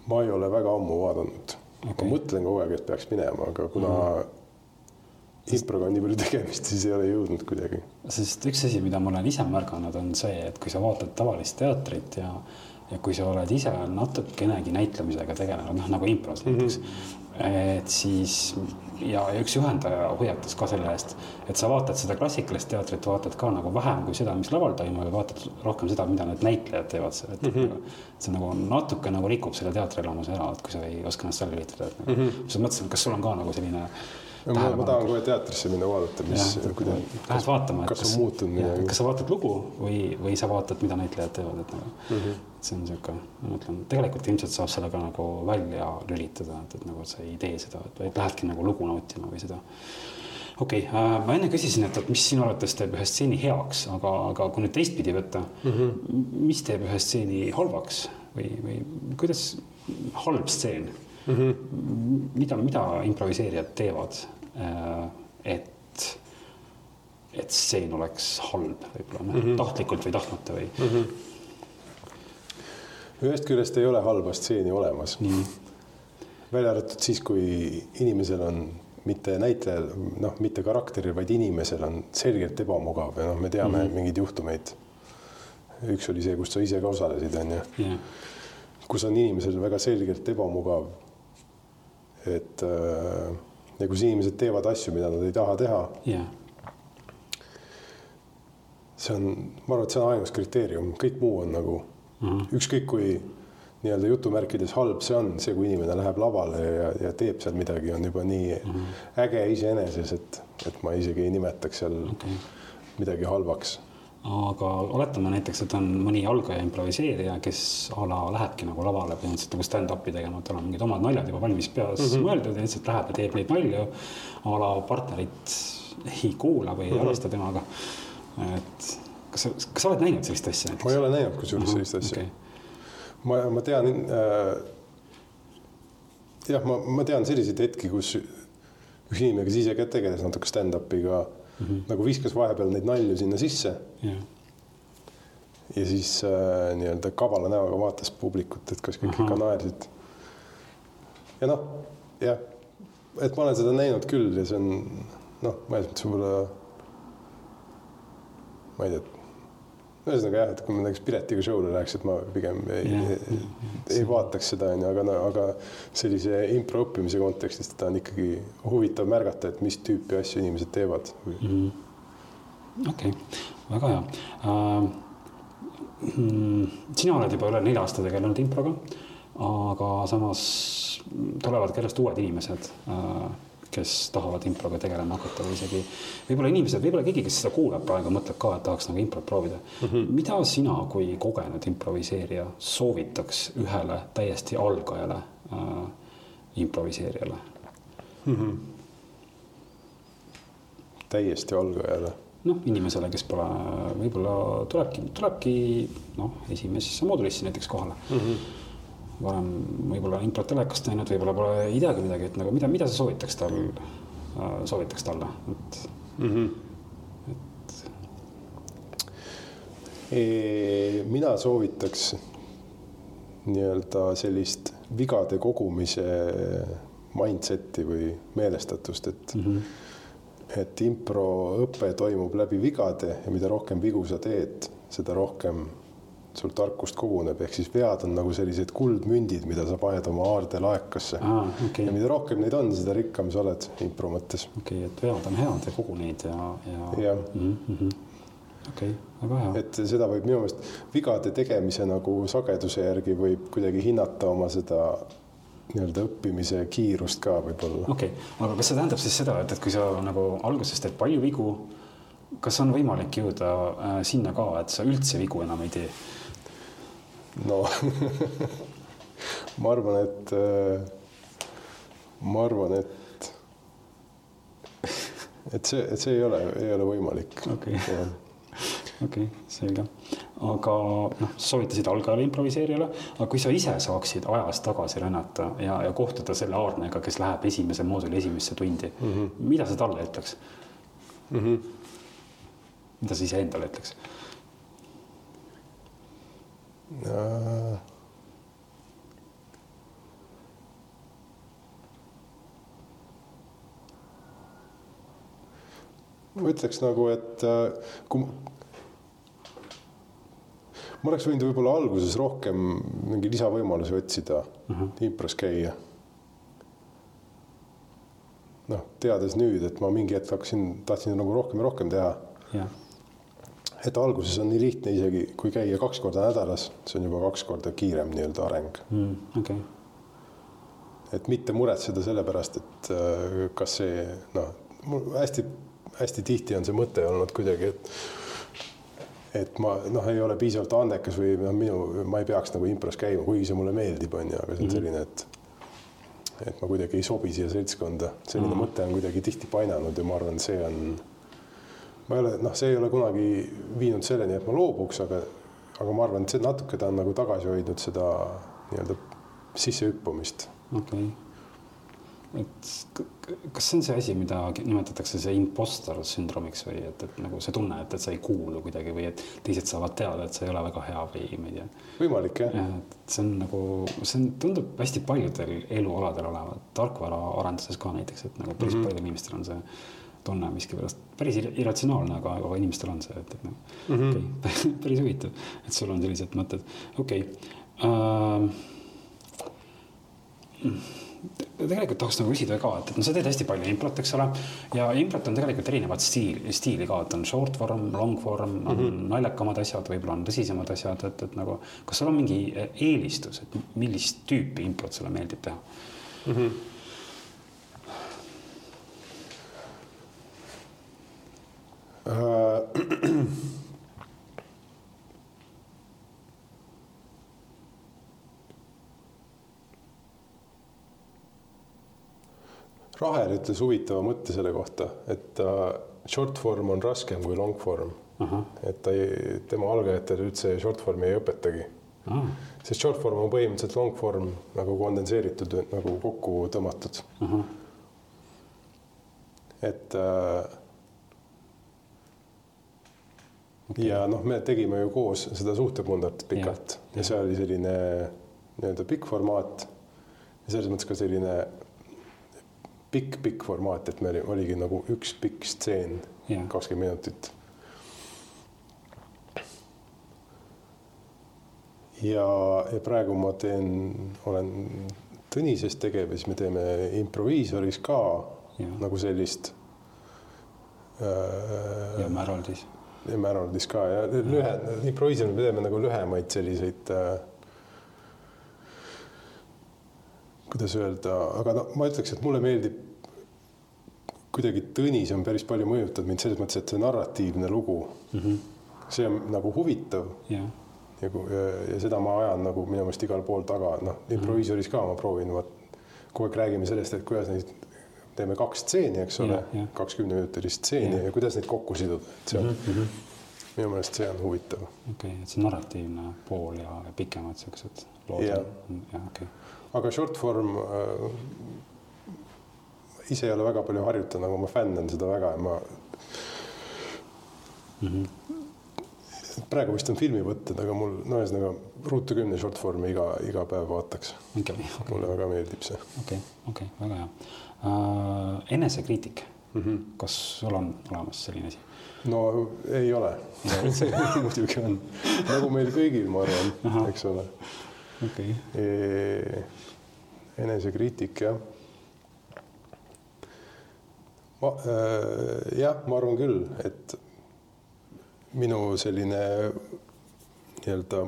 ma ei ole väga ammu vaadanud okay., ma mõtlen kogu aeg, et peaks minema, aga kuna mm -hmm. improga on nii palju tegemist, siis ei ole jõudnud kuidagi. sest üks asi, mida ma olen ise märganud, on see, et kui sa vaatad tavalist teatrit ja, ja kui sa oled ise natukenegi näitlemisega tegelenud, noh nagu impros näiteks mm, -hmm. Et siis ja, ja üks juhendaja hoiatas ka selle eest, et sa vaatad seda klassikalist teatrit, vaatad ka nagu vähem kui seda, mis laval toimub ja vaatad rohkem seda, mida need näitlejad teevad seal, et mm -hmm. see nagu natuke nagu rikub selle teatrielamuse ära, et kui sa ei oska ennast välja lülitada, et nagu mm -hmm. ma mõtlesin, kas sul on ka nagu selline ma, ma tahan kohe teatrisse minna vaadata, mis, kuidas, Lähed vaatama, et kas on muutunud midagi? kas sa vaatad lugu või, või sa vaatad, mida näitlejad teevad, et nagu mm. -hmm. see on sihuke, ma mõtlen, tegelikult ilmselt saab selle ka nagu välja lülitada, et, et nagu sa ei tee seda, et vaid lähedki nagu lugu nautima või seda. okei okay, äh,, ma enne küsisin, et, et mis sinu arvates teeb ühe stseeni heaks, aga, aga kui nüüd teistpidi võtta mm. -hmm. mis teeb ühe stseeni halvaks või, või kuidas halb stseen mm. -hmm. mida, mida improviseerijad teevad, et, et stseen oleks halb võib-olla mm -hmm. tahtlikult või tahtmata või mm. -hmm. ühest küljest ei ole halba stseeni olemas. välja arvatud siis, kui inimesel on mitte näitlejal, noh, mitte karakteril, vaid inimesel on selgelt ebamugav ja noh, me teame mm -hmm. mingeid juhtumeid. üks oli see, kus sa ise ka osalesid, on ju, jah, kus on inimesel väga selgelt ebamugav. et äh, ja kus inimesed teevad asju, mida nad ei taha teha jah, see on, ma arvan, et see on ainus kriteerium, kõik muu on nagu mm -hmm. ükskõik kui nii-öelda jutumärkides halb see on, see, kui inimene läheb lavale ja, ja teeb seal midagi, on juba nii mm -hmm. äge iseeneses, et, et ma isegi ei nimetaks seal okay. midagi halvaks. Aga oletame näiteks, et on mõni algaja improviseerija, kes a la lähebki nagu lavale põhimõtteliselt nagu stand-up'i tegema, tal on mingid omad naljad juba valmis peas mm -hmm. mõeldud ja lihtsalt läheb ja teeb neid nalju. a la partnerit ei kuula või ei mm -hmm. arvesta temaga. et kas sa, kas sa oled näinud sellist asja ma ei ole näinud kusjuures sellist asja okay.. ma, ma tean äh,. jah, ma, ma tean selliseid hetki, kus üks inimene, kes ise ka tegeles natuke stand-up'iga mm -hmm. nagu viskas vahepeal neid nalju sinna sisse jah, ja siis äh, nii-öelda kavala näoga vaatas publikut, et kas kõik Ahah. ikka naersid. ja noh, jah, et ma olen seda näinud küll ja see on noh, mõnes mõttes võib-olla ma ei tea, ühesõnaga jah, et kui ma näiteks Piretiga show'le läheks, et ma pigem ei, Jah, ei, ei vaataks seda onju, aga, aga sellise impro õppimise kontekstis teda on ikkagi huvitav märgata, et mis tüüpi asju inimesed teevad. okei, väga hea uh,. sina oled juba üle nelja aasta tegelenud improga, aga samas tulevad kellest uued inimesed uh, kes tahavad improga tegelema hakata või isegi võib-olla inimesed, võib-olla keegi, kes seda kuulab praegu, mõtleb ka, et tahaks nagu improt proovida mm. -hmm. mida sina kui kogenud improviseerija soovitaks ühele täiesti algajale äh, improviseerijale? täiesti algajale. noh, inimesele, kes pole, võib-olla tulebki, tulebki noh, esimesesse moodulisse näiteks kohale mm. -hmm. Varem võib-olla improt telekast näinud, võib-olla pole ei teagi midagi, et nagu mida, mida sa soovitaks tal, soovitaks talle, et mina soovitaks nii-öelda sellist vigade kogumise mindset'i või meelestatust, et mm, -hmm. et improõpe toimub läbi vigade ja mida rohkem vigu sa teed, seda rohkem sul tarkust koguneb, ehk siis vead on nagu sellised kuldmündid, mida sa paned oma aardelaekasse aa, okei ja, mida rohkem neid on, seda rikkam sa oled impro mõttes. okei, et vead on head ja kogu neid ja, ja, ja. jah, okei, väga hea. et seda võib minu meelest vigade tegemise nagu sageduse järgi võib kuidagi hinnata oma seda nii-öelda õppimise kiirust ka võib-olla. okei okay., aga kas see tähendab siis seda, et, et kui sa nagu alguses teed palju vigu, kas on võimalik jõuda äh, sinna ka, et sa üldse vigu enam ei tee? No (laughs) ma arvan, et ma arvan, et et see, et see ei ole, ei ole võimalik. Okei. okei selge. aga noh, soovitasid algajale improviseerijale, aga kui sa ise saaksid ajas tagasi rännata ja, ja kohtuda selle Aarnega, kes läheb esimese mooduli esimesse tundi mm, -hmm. mida sa talle ütleks mm? -hmm. mida sa iseendale ütleks? Ma ütleks nagu, et äh, kui ma- oleks võinud võib-olla alguses rohkem mingi lisavõimalusi otsida uh -huh. impros käia. noh, teades nüüd, et ma mingi hetk hakkasin, tahtsin nagu rohkem ja rohkem teha et alguses on nii lihtne isegi, kui käia kaks korda nädalas, see on juba kaks korda kiirem nii-öelda areng. okei, et mitte muretseda selle pärast, et äh, kas see noh, hästi-hästi tihti on see mõte olnud kuidagi, et et ma noh, ei ole piisavalt andekas või noh, minu, ma ei peaks nagu impros käima, kuigi see mulle meeldib, on ju, aga see on selline, et et ma kuidagi ei sobi siia seltskonda, selline mm. mõte on kuidagi tihti painanud ja ma arvan, see on ma ei ole, noh, see ei ole kunagi viinud selleni, et ma loobuks, aga aga ma arvan, et see natuke ta on nagu tagasi hoidnud seda nii-öelda sissehüppamist okei okay.. et kas see on see asi, mida nimetatakse see impostor sündroomiks või et, et nagu see tunne, et, et sa ei kuulu kuidagi või et teised saavad teada, et sa ei ole väga hea või ma ei tea. võimalik jah ja., et see on nagu, see on, tundub hästi paljudel elualadel olevat, tarkvaraarenduses ka näiteks, et nagu päris mm -hmm. paljudel inimestel on see tunne miskipärast päris ir- irratsionaalne, aga, aga inimestel on see, et, et noh mm -hmm. okay. päris huvitav, et sul on sellised mõtted, okei okay. uh, tegelikult tahaks nagu küsida ka, et, et no sa teed hästi palju improt, eks ole. ja improt on tegelikult erinevat stiili, stiili ka, et on short form, long form, on mm -hmm. naljakamad asjad, võib-olla on tõsisemad asjad, et, et nagu. kas sul on mingi eelistus, et millist tüüpi improt sulle meeldib teha mm? -hmm. (clears throat) Raher ütles huvitava mõtte selle kohta, et uh, short form on raskem kui long form. et ta ei, tema algajatele üldse short form'i ei õpetagi ah.. sest short form on põhimõtteliselt long form nagu kondenseeritud, nagu kokku tõmmatud uh. -huh. et uh, okei. ja noh, me tegime ju koos seda suhtepundet pikalt ja, ja see oli selline nii-öelda pikk formaat. ja selles mõttes ka selline pikk-pikk formaat, et meil oligi nagu üks pikk stseen, kakskümmend minutit. ja, ja praegu ma teen, olen Tõnises tegev ja siis me teeme improviisoris ka Jaa. nagu sellist äh, ja Märoldis. ja Märaldis ka ja lühe, improviisime, me teeme nagu lühemaid selliseid äh, kuidas öelda, aga no ma ütleks, et mulle meeldib kuidagi Tõnis on päris palju mõjutanud mind selles mõttes, et see narratiivne lugu mm, -hmm. see on nagu huvitav jah, ja, ja, ja seda ma ajan nagu minu meelest igal pool taga, noh, improviisoris ka ma proovin, vot kogu aeg räägime sellest, et kuidas neid teeme kaks stseeni, eks ole kakskümneminutilist stseeni Jah. ja kuidas neid kokku siduda, et see on mm, -hmm. minu meelest see on huvitav. okei okay,, et see narratiivne pool ja, ja pikemad siuksed lood Jah. on, jah, okei okay. aga short form äh, ise ei ole väga palju harjutanud, aga ma fännan seda väga ja ma mm. -hmm. praegu vist on filmivõtted, aga mul no ühesõnaga Ruutu kümne short form'i iga, iga päev vaataks. okei, okei, mulle väga meeldib see okei, okei, väga hea. Enesekriitik mm. -hmm. kas sul on olemas selline asi? no ei ole (laughs) muidugi on, nagu meil kõigil, ma arvan, eks ole okei okay., e. enesekriitik jah. ma äh, jah, ma arvan küll, et minu selline nii-öelda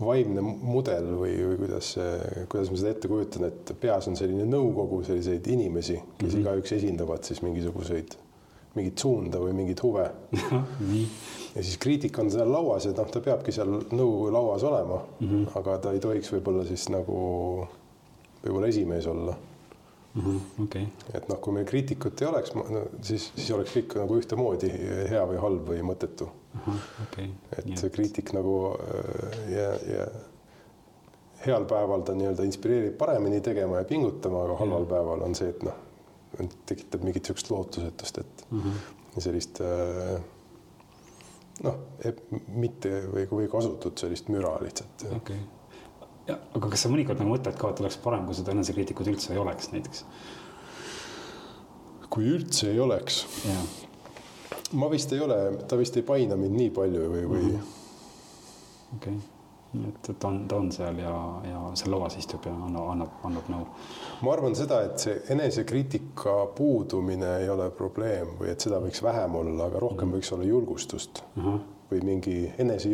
vaimne mudel või, või kuidas, kuidas ma seda ette kujutan, et peas on selline nõukogu selliseid inimesi, kes mm -hmm. igaüks esindavad siis mingisuguseid, mingit suunda või mingeid huve ja siis kriitik on seal lauas ja noh, ta peabki seal nõukogu lauas olema mm. -hmm. aga ta ei tohiks võib-olla siis nagu võib-olla esimees olla. okei, et noh, kui meil kriitikut ei oleks, siis, siis oleks kõik nagu ühtemoodi hea või halb või mõttetu. okei. et see kriitik nagu äh, ja, ja heal päeval ta nii-öelda inspireerib paremini tegema ja pingutama, aga halval päeval on see, et noh, tekitab mingit niisugust lootusetust, et mm -hmm. sellist äh, noh, mitte või, või kasutut sellist müra lihtsalt. okei okay.. ja aga kas sa mõnikord nagu mõtled ka, et oleks parem, kui seda enesekriitikut üldse ei oleks näiteks? kui üldse ei oleks, ma vist ei ole, ta vist ei paina mind nii palju või, või mm -hmm. okei okay.. et, et ta on, ta on seal ja, ja seal lauas istub ja annab, annab, annab nõu. ma arvan seda, et see enesekriitika puudumine ei ole probleem või et seda võiks vähem olla, aga rohkem võiks olla julgustust või mingi enese,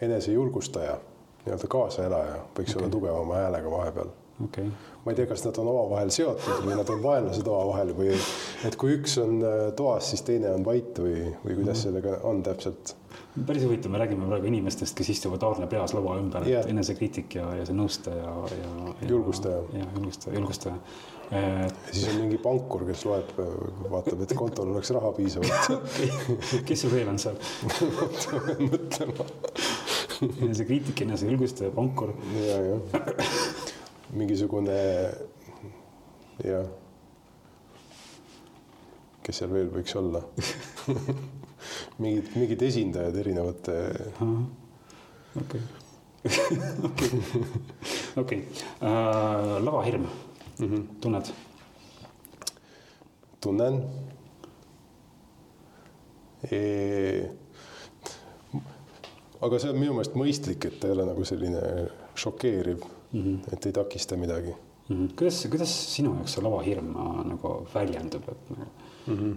enesejulgustaja, nii-öelda kaasaelaja võiks okay. olla tugevama häälega vahepeal okei okay., ma ei tea, kas nad on omavahel seotud või nad on vaenlased omavahel või et kui üks on äh, toas, siis teine on vait või, või kuidas sellega on täpselt päris huvitav, me räägime praegu inimestest, kes istuvad Aarne peas laua ümber yeah., enesekriitik ja, ja see nõustaja ja, ja. Julgustaja. ja julgustaja, julgustaja. ja siis on mingi pankur, kes loeb, vaatab, et kontol oleks raha piisavalt (laughs) kes sul veel on seal? (laughs) mõtlema enesekriitik, enesejulgustaja, pankur. ja, jah, mingisugune jah, kes seal veel võiks olla? (laughs) Mingid, mingid esindajad erinevate okei, (laughs) okei, okei, lavahirm mm, -hmm. tunned? tunnen. E.... aga see on minu meelest mõistlik, et ta ei ole nagu selline šokeeriv -hmm. et ei takista midagi Mm -hmm. kuidas, kuidas sinu jaoks see lavahirm äh, nagu väljendub, et mm -hmm.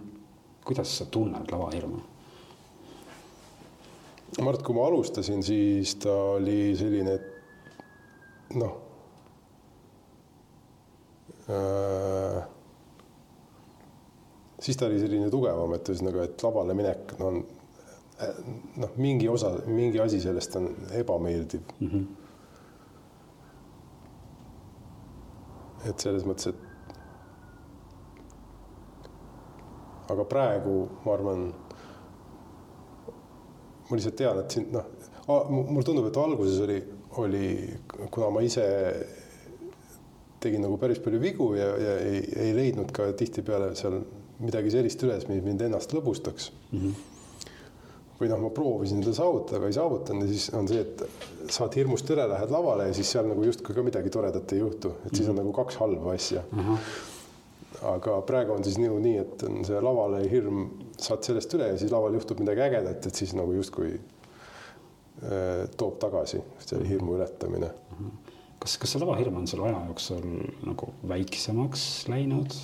kuidas sa tunned lavahirmu? ma arvan, et kui ma alustasin, siis ta oli selline, noh äh,. siis ta oli selline tugevam, et ühesõnaga, et lavale minek on noh, mingi osa, mingi asi sellest on ebameeldiv mm. -hmm. Et selles mõttes, et aga praegu ma arvan ma lihtsalt tean, et siin noh, mulle tundub, et alguses oli, oli, kuna ma ise tegin nagu päris palju vigu ja, ja ei, ei leidnud ka tihtipeale seal midagi sellist üles, mis mind ennast lõbustaks mm. -hmm. Või noh, ma proovisin seda saavutada, aga ei saavutanud ja siis on see, et saad hirmust üle, lähed lavale ja siis seal nagu justkui ka midagi toredat ei juhtu, et siis on nagu kaks halba asja mm. -hmm. aga praegu on siis nii, nii, et on see lavale hirm, saad sellest üle ja siis laval juhtub midagi ägedat, et siis nagu justkui äh, toob tagasi selle hirmu ületamine mm. -hmm. kas, kas see lavahirm on sul aja jooksul nagu väiksemaks läinud?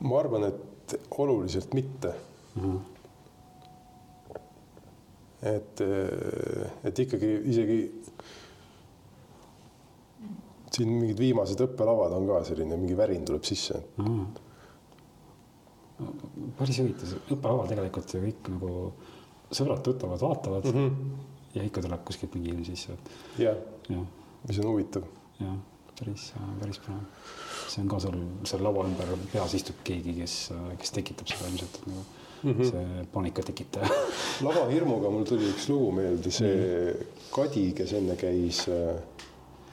ma arvan, et oluliselt mitte mm. -hmm et, et ikkagi isegi siin mingid viimased õppelavad on ka selline, mingi värin tuleb sisse mm.. päris huvitav, õppelaval tegelikult ju kõik nagu sõbrad-tuttavad vaatavad mm. -hmm. ja ikka tuleb kuskilt mingi ilm sisse. jah ja., mis on huvitav. jah, päris, päris põnev. see on ka seal, seal laua ümber peas istub keegi, kes, kes tekitab seda ilmselt nagu mm -hmm. see paanika tekitaja (laughs) lavahirmuga mul tuli üks lugu meelde, see mm -hmm. Kadi, kes enne käis äh,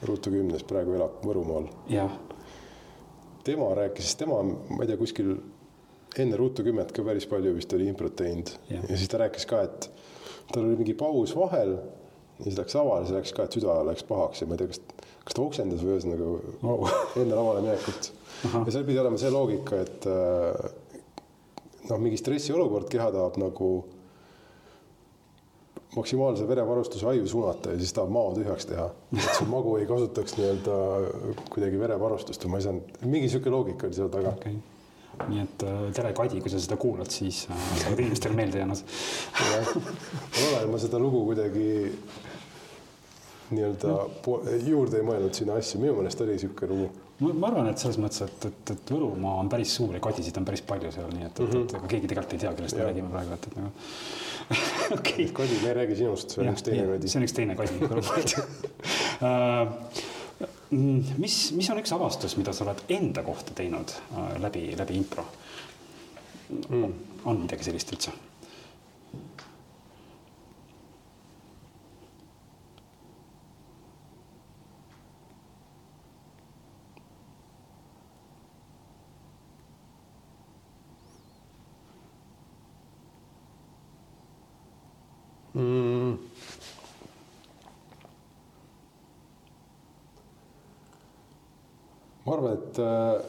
Ruutu kümnes, praegu elab Võrumaal. tema rääkis, tema, ma ei tea, kuskil enne Ruutu kümmet ka päris palju vist oli improt teinud ja. ja siis ta rääkis ka, et tal oli mingi paus vahel ja siis läks lavale, siis läks ka, et süda läks pahaks ja ma ei tea, kas, kas ta oksendas või ühesõnaga wow. enne lavale minekut. ja seal pidi olema see loogika, et äh, noh, mingi stressiolukord, keha tahab nagu maksimaalse verevarustuse aju suunata ja siis tahab mao tühjaks teha. et see magu ei kasutaks nii-öelda kuidagi verevarustust või ma ei saanud, mingi sihuke loogika oli seal taga okay nii et äh, tere, Kadi, kui sa seda kuulad, siis äh, sa oled inimestele meelde jäänud. ma olen, ma seda lugu kuidagi nii-öelda juurde ei mõelnud sinna asju, minu meelest oli niisugune lugu. Ma arvan, et selles mõttes, et, et, et Võrumaa on päris suur ja kadisid on päris palju seal, nii et mm, et, et keegi tegelikult ei tea, kellest me räägime praegu, et, et nagu (laughs) okei okay.. Kadi, me ei räägi sinust, see on üks teine kadi. see on üks teine kadi Võrumaalt uh, mis, mis on üks avastus, mida sa oled enda kohta teinud uh, läbi, läbi impro mm.? on midagi sellist üldse? Mm.? ma arvan, et, äh,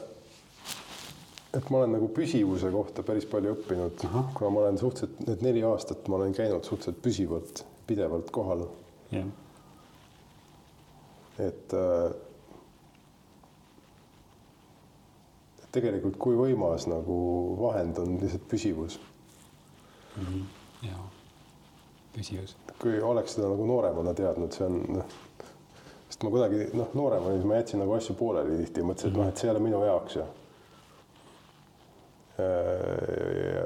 et ma olen nagu püsivuse kohta päris palju õppinud, kuna ma olen suhteliselt, need neli aastat ma olen käinud suhteliselt püsivalt, pidevalt kohal yeah.. et äh, tegelikult kui võimas nagu vahend on lihtsalt püsivus mm. -hmm. ja püsivus. kui oleks seda nagu nooremana teadnud, see on noh, sest ma kuidagi noh, noorem olin, siis ma jätsin nagu asju pooleli tihti ja mõtlesin, et noh, et see ei ole minu jaoks ja. ja,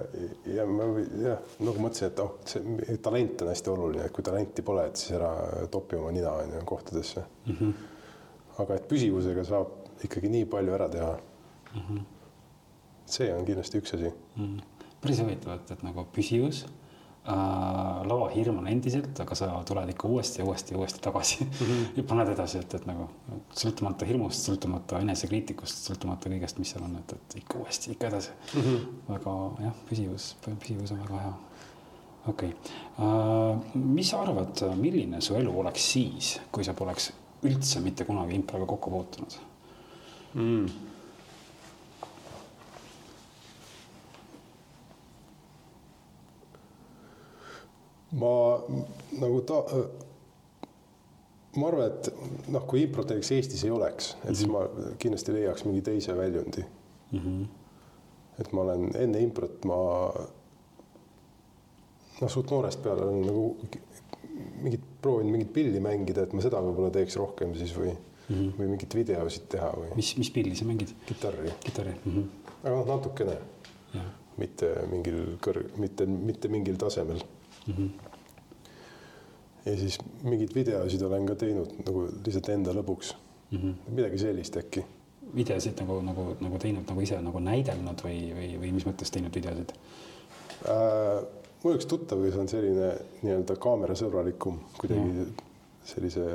ja ma jah, nagu mõtlesin, et oh, see talent on hästi oluline, et kui talenti pole, et siis ära topi oma nina on ju kohtadesse mm. -hmm. aga et püsivusega saab ikkagi nii palju ära teha mm. -hmm. see on kindlasti üks asi mm. -hmm. päris huvitav, et, et nagu püsivus äh, lavahirm on endiselt, aga sa tuled ikka uuesti ja uuesti ja uuesti tagasi (laughs) mm -hmm. ja paned edasi, et, et nagu sõltumata hirmust, sõltumata enesekriitikust, sõltumata kõigest, mis seal on, et, et ikka uuesti, ikka edasi mm. -hmm. väga jah, püsivus, püsivus on väga hea. okei okay. äh,, mis sa arvad, milline su elu oleks siis, kui sa poleks üldse mitte kunagi improga kokku puutunud mm.? Ma nagu ta, ma arvan, et noh, kui improt näiteks Eestis ei oleks, et mm -hmm. siis ma kindlasti leiaks mingi teise väljundi mm. -hmm. et ma olen enne improt, ma noh, suht noorest peale olen nagu mingit proovinud mingit pilli mängida, et ma seda võib-olla teeks rohkem siis või mm, -hmm. või mingeid videosid teha või. mis, mis pilli sa mängid? kitarri. kitarri mm. -hmm. aga noh, natukene. mitte mingil kõrg, mitte, mitte mingil tasemel mm. -hmm. ja siis mingeid videosid olen ka teinud nagu lihtsalt enda lõbuks mm. -hmm. midagi sellist äkki. videosid nagu, nagu, nagu teinud nagu ise nagu näidelnud või, või, või mis mõttes teinud videosid äh,? mul üks tuttav, kes on selline nii-öelda kaamerasõbralikum, kuidagi mm. sellise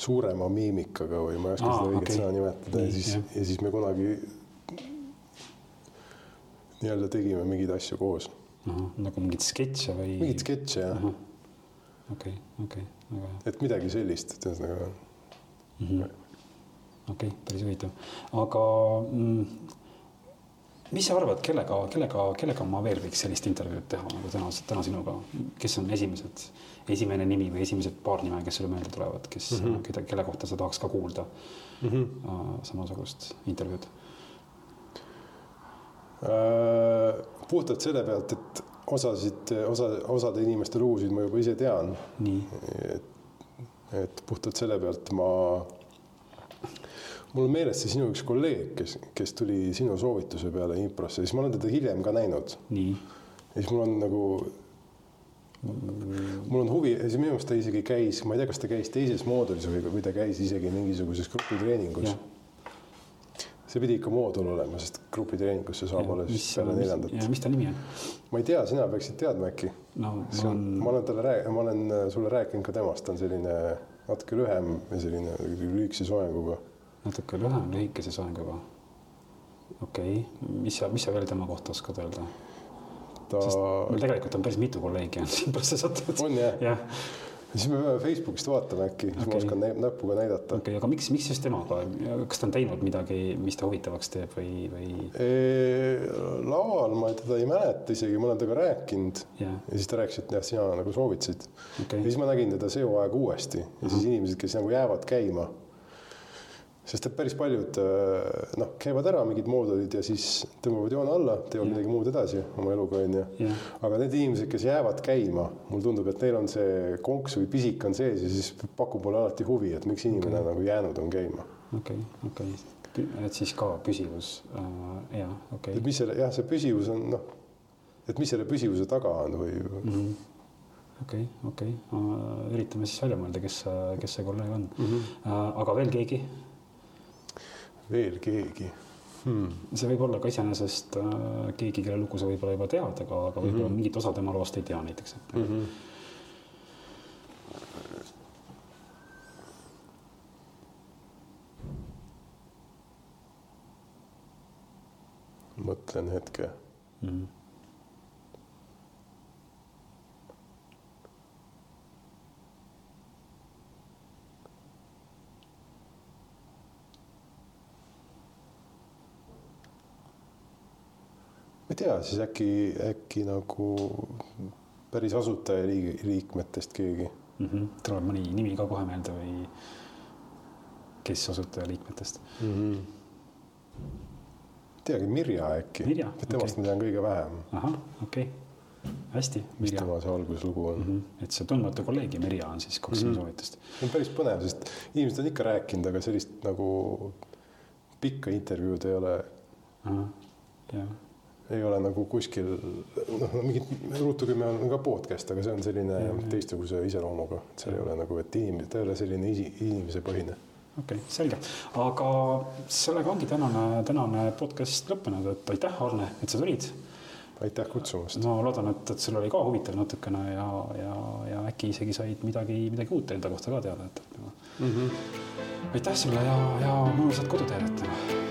suurema miimikaga või ma ei oska seda õiget okay. sõna nimetada ja siis, ja siis me kunagi nii-öelda tegime mingeid asju koos nagu mingeid sketše või? mingeid sketše jah. okei, okei, väga hea. et midagi sellist, et ühesõnaga mm -hmm.. okei okay,, päris huvitav, aga mm, mis sa arvad, kellega, kellega, kellega ma veel võiks sellist intervjuud teha nagu täna, täna sinuga, kes on esimesed, esimene nimi või esimesed paar nime, kes sulle meelde tulevad, kes mm, -hmm. keda, kelle kohta sa tahaks ka kuulda mm -hmm. samasugust intervjuud Äh, puhtalt selle pealt, et osasid, osa, osade inimeste lugusid ma juba ise tean. et, et puhtalt selle pealt ma, mul on meeles see sinu üks kolleeg, kes, kes tuli sinu soovituse peale improsse, siis ma olen teda hiljem ka näinud. ja siis mul on nagu mul on huvi, minu arust ta isegi käis, ma ei tea, kas ta käis teises moodulis või, või ta käis isegi mingisuguses grupitreeningus see pidi ikka moodul olema, sest grupitreeningusse saab alles peale neljandat. ja mis ta nimi on? ma ei tea, sina peaksid teadma äkki no,. On... ma olen talle rääkinud, ma olen äh, sulle rääkinud ka temast, ta on selline natuke lühem ja selline lühikese soenguga. natuke lühem, lühikese soenguga. okei okay., mis sa, mis sa veel tema kohta oskad öelda? ta. mul tegelikult on päris mitu kolleegi on siin praegu sattunud. on jah ja.? Siis me peame Facebookist vaatama äkki, siis okay. ma oskan näpuga näidata. okei okay,, aga miks, miks just temaga, kas ta on teinud midagi, mis ta huvitavaks teeb või, või? laval ma teda ei mäleta isegi, ma olen temaga rääkinud yeah. ja siis ta rääkis, et jah, sina nagu soovitasid okay.. ja siis ma nägin teda see hooaeg uuesti ja uh -huh. siis inimesed, kes nagu jäävad käima sest et päris paljud äh, noh, käivad ära mingid moodulid ja siis tõmbavad joone alla, teevad yeah. midagi muud edasi oma eluga onju aga need inimesed, kes jäävad käima, mulle tundub, et neil on see konks või pisik on sees ja siis pakub mulle alati huvi, et miks inimene okay. nagu jäänud on käima. okei okay,, okei okay., et siis ka püsivus äh,, jah, okei okay.. et mis selle jah, see püsivus on noh, et mis selle püsivuse taga on või mm? -hmm okei okay,, okei okay., üritame siis välja mõelda, kes, kes see kolleeg on mm. -hmm. aga veel keegi veel keegi hmm.? see võib olla ka iseenesest äh, keegi, kelle lugu sa võib-olla juba tead, aga, aga võib-olla mm -hmm. mingit osa tema loost ei tea näiteks mm. -hmm. mõtlen hetke mm. -hmm ma ei tea, siis äkki, äkki nagu päris asutajaliikmetest keegi mm. -hmm. tuleb mõni nimi ka kohe meelde või kes asutajaliikmetest mm? -hmm. teagi, Mirja äkki. temast okay. ma tean kõige vähem. ahah, okei okay., hästi. mis tema see alguslugu on mm? -hmm. et see tundmatu kolleeg ja Mirja on siis kaks mm -hmm. soovitust. see on päris põnev, sest inimesed on ikka rääkinud, aga sellist nagu pikka intervjuud ei ole. jah ei ole nagu kuskil noh, mingit Ruutu kümme on ka podcast, aga see on selline mm -hmm. teistsuguse iseloomuga, et seal ei ole nagu, et inimene, ta ei ole selline isi, inimesepõhine. okei okay,, selge, aga sellega ongi tänane, tänane podcast lõppenud, et aitäh, Arne, et sa tulid. aitäh kutsumast. ma loodan, et, et sul oli ka huvitav natukene ja, ja, ja äkki isegi said midagi, midagi uut enda kohta ka teada, et mm. -hmm. aitäh sulle ja, ja mõnusat koduteed täna